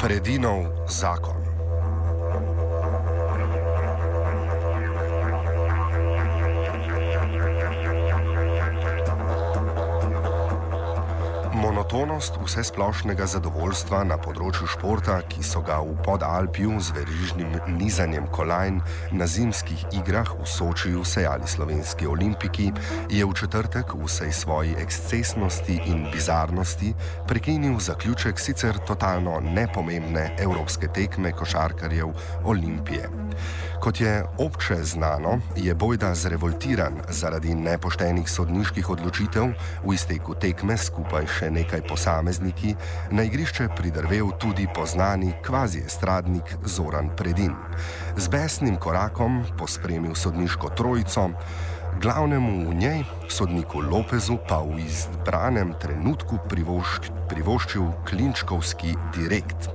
Predinov zakon. Monotonost vse splošnega zadovoljstva na področju športa, ki so ga v Podalpju z verižnim nizanjem kolajn na zimskih igrah v Sočiju sejali slovenski olimpiki, je v četrtek v vsej svoji ekscesnosti in bizarnosti prekinil zaključek sicer totalno nepomembne evropske tekme košarkarjev Olimpije. Kot je obče znano, je Bojda zrevoltiran zaradi nepoštenih sodniških odločitev v izteku tekme skupaj še nekaj posamezniki, na igrišče pridrvel tudi poznani kvazi estradnik Zoran Predin. Z besnim korakom pospremil sodniško trojico, glavnemu v njej, sodniku Lopezu, pa v izbranem trenutku privošč, privoščil klinčkovski direkt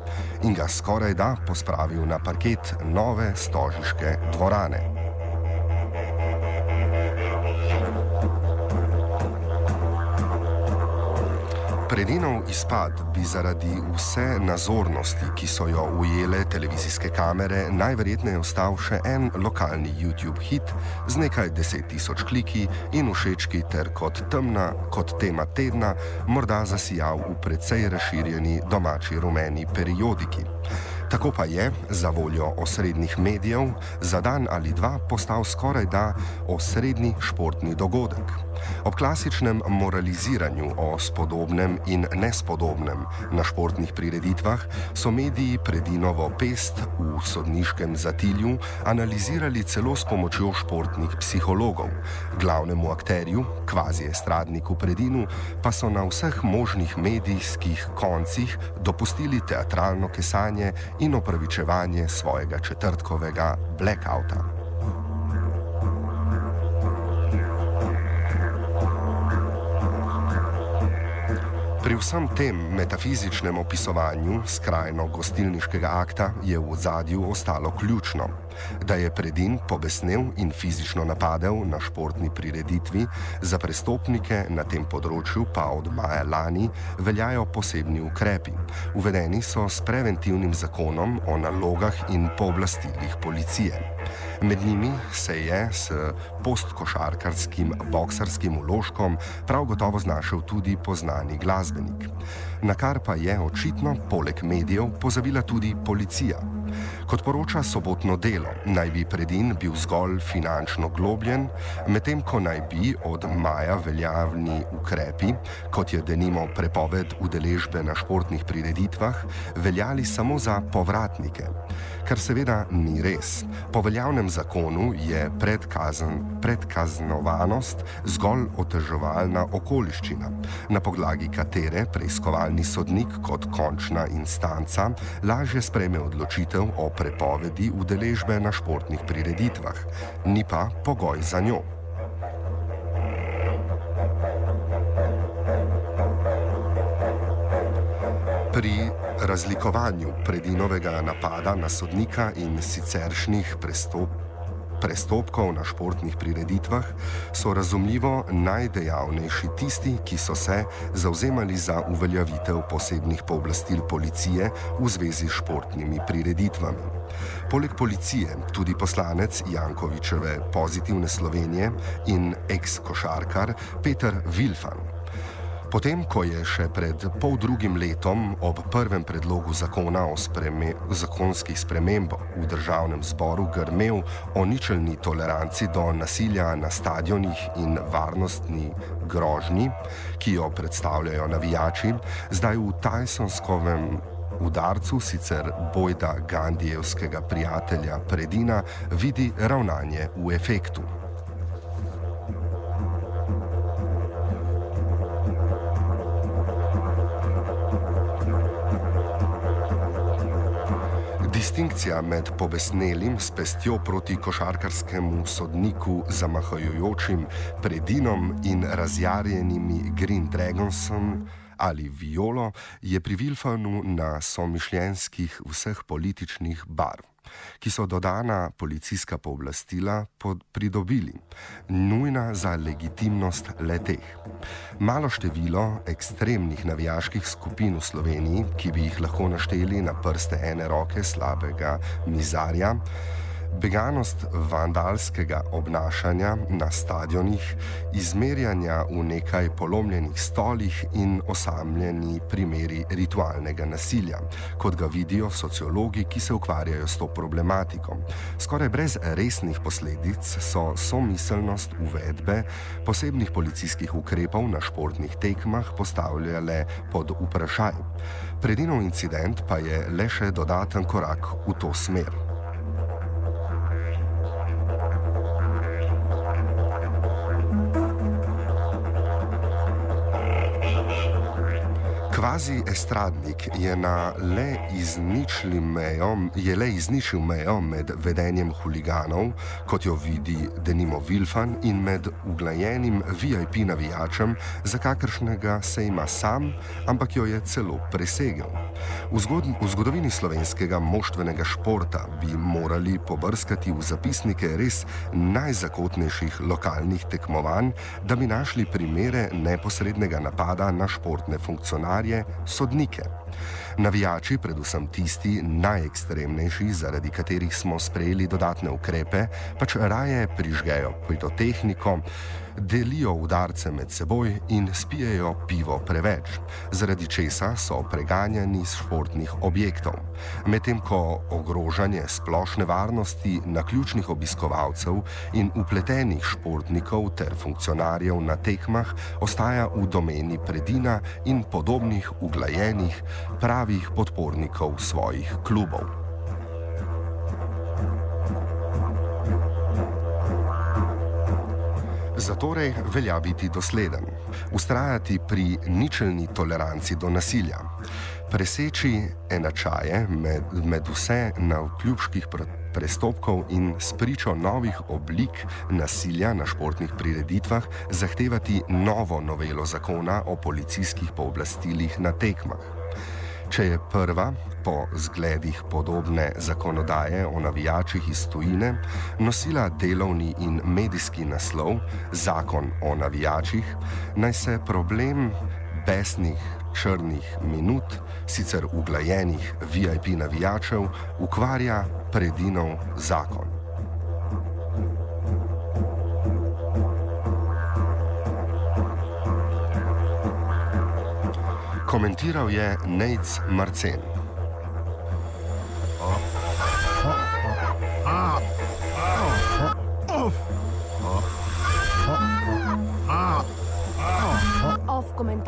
in ga skoraj da pospravil na parket nove stožiške dvorane. Predinov izpad bi zaradi vse nazornosti, ki so jo ujele televizijske kamere, najverjetneje ostal še en lokalni YouTube hit z nekaj deset tisoč kliki in všečki ter kot temna, kot tema tedna, morda zasijal v precej razširjeni domači rumeni periodiki. Tako pa je, za voljo osrednjih medijev, za dan ali dva postal skoraj da osrednji športni dogodek. Ob klasičnem moraliziranju o spodobnem in nespodobnem na športnih prireditvah so mediji predinovo pest v sodniškem zatilju analizirali celo s pomočjo športnih psihologov. Glavnemu akterju, kvazi estradniku predinu, pa so na vseh možnih medijskih koncih dopustili teatralno kesanje in opravičevanje svojega četrtkovega blackouta. Pri vsem tem metafizičnem opisovanju skrajno gostilniškega akta je v zadju ostalo ključno, da je predin pobesnel in fizično napadel na športni prireditvi, za prestopnike na tem področju pa od maja lani veljajo posebni ukrepi. Uvedeni so s preventivnim zakonom o nalogah in pooblastilih policije. Med njimi se je s postkošarkarskim boksarskim uložkom prav gotovo znašel tudi poznani glasbenik. Na kar pa je očitno, poleg medijev, pozabila tudi policija. Kot poroča sobotno delo, naj bi predin bil zgolj finančno globljen, medtem ko naj bi od maja veljavni ukrepi, kot je denimo prepoved udeležbe na športnih prireditvah, veljali samo za povratnike. Kar seveda ni res. Po veljavnem zakonu je predkazn, predkaznovanost zgolj oteževalna okoliščina, na podlagi katere preiskovalni sodnik kot končna instanca lažje spreme odločitev o prepovedi udeležbe na športnih prireditvah, ni pa pogoj za njo. Pri razlikovanju predinovega napada na sodnika in siceršnjih prestopov prestopkov na športnih prireditvah so razumljivo najdejavnejši tisti, ki so se zauzemali za uveljavitev posebnih pooblastil policije v zvezi s športnimi prireditvami. Poleg policije tudi poslanec Jankovičeve pozitivne Slovenije in ex-košarkar Peter Vilfan. Potem, ko je še pred pol drugim letom ob prvem predlogu zakona o spreme, zakonskih spremembah v državnem zboru grmel o ničelni toleranci do nasilja na stadionih in varnostni grožnji, ki jo predstavljajo navijači, zdaj v Tysonskovem udarcu sicer bojda Gandijevskega prijatelja Predina vidi ravnanje v efektu. Distinkcija med pobesnelim s pestjo proti košarkarskemu sodniku zamahajojočim predinom in razjarjenimi Green Dragonsom ali violo, je pri Vilfanu na somišljenskih vseh političnih barv ki so dodana policijska pooblastila pridobili, nujna za legitimnost leteh. Malo število ekstremnih navijaških skupin v Sloveniji, ki bi jih lahko našteli na prste ene roke slabega mizarja, Beganost vandalskega obnašanja na stadionih, izmerjanja v nekaj polomljenih stolih in osamljeni primeri ritualnega nasilja, kot ga vidijo sociologi, ki se ukvarjajo s to problematiko. Skoraj brez resnih posledic so somiselnost uvedbe posebnih policijskih ukrepov na športnih tekmah postavljale pod vprašaj. Predinov incident pa je le še dodaten korak v to smer. Kvazi estradnik je, le mejo, je le izničil mejo med vedenjem huliganov, kot jo vidi Denimo Vilfan, in med uglajenim VIP navijačem, za kakršnega se ima sam, ampak jo je celo presegel. V, zgod v zgodovini slovenskega moštvenega športa bi morali pobrskati v zapisnike res najzakotnejših lokalnih tekmovanj, da bi našli primere neposrednega napada na športne funkcionarje sodnike. Navijači, predvsem tisti najekstremnejši, zaradi katerih smo sprejeli dodatne ukrepe, pač raje prižgejo pitotehniko, delijo udarce med seboj in spijejo pivo preveč, zaradi česa so preganjani iz športnih objektov. Medtem ko ogrožanje splošne varnosti na ključnih obiskovalcev in upletenih športnikov ter funkcionarjev na tekmah ostaja v domeni predina in podobnih uglajenih pravih podpornikov svojih klubov. Zatorej velja biti dosleden, ustrajati pri ničelni toleranci do nasilja, preseči enačaje med, med vse na vkljubških prestopkov in spričo novih oblik nasilja na športnih prireditvah zahtevati novo novelo zakona o policijskih pooblastilih na tekmah. Če je prva, po zgledih podobne zakonodaje o navijačih iz tujine, nosila delovni in medijski naslov Zakon o navijačih, naj se problem besnih črnih minut, sicer uglajenih VIP navijačev, ukvarja predinov zakon. Komentiral je Nec Marcen.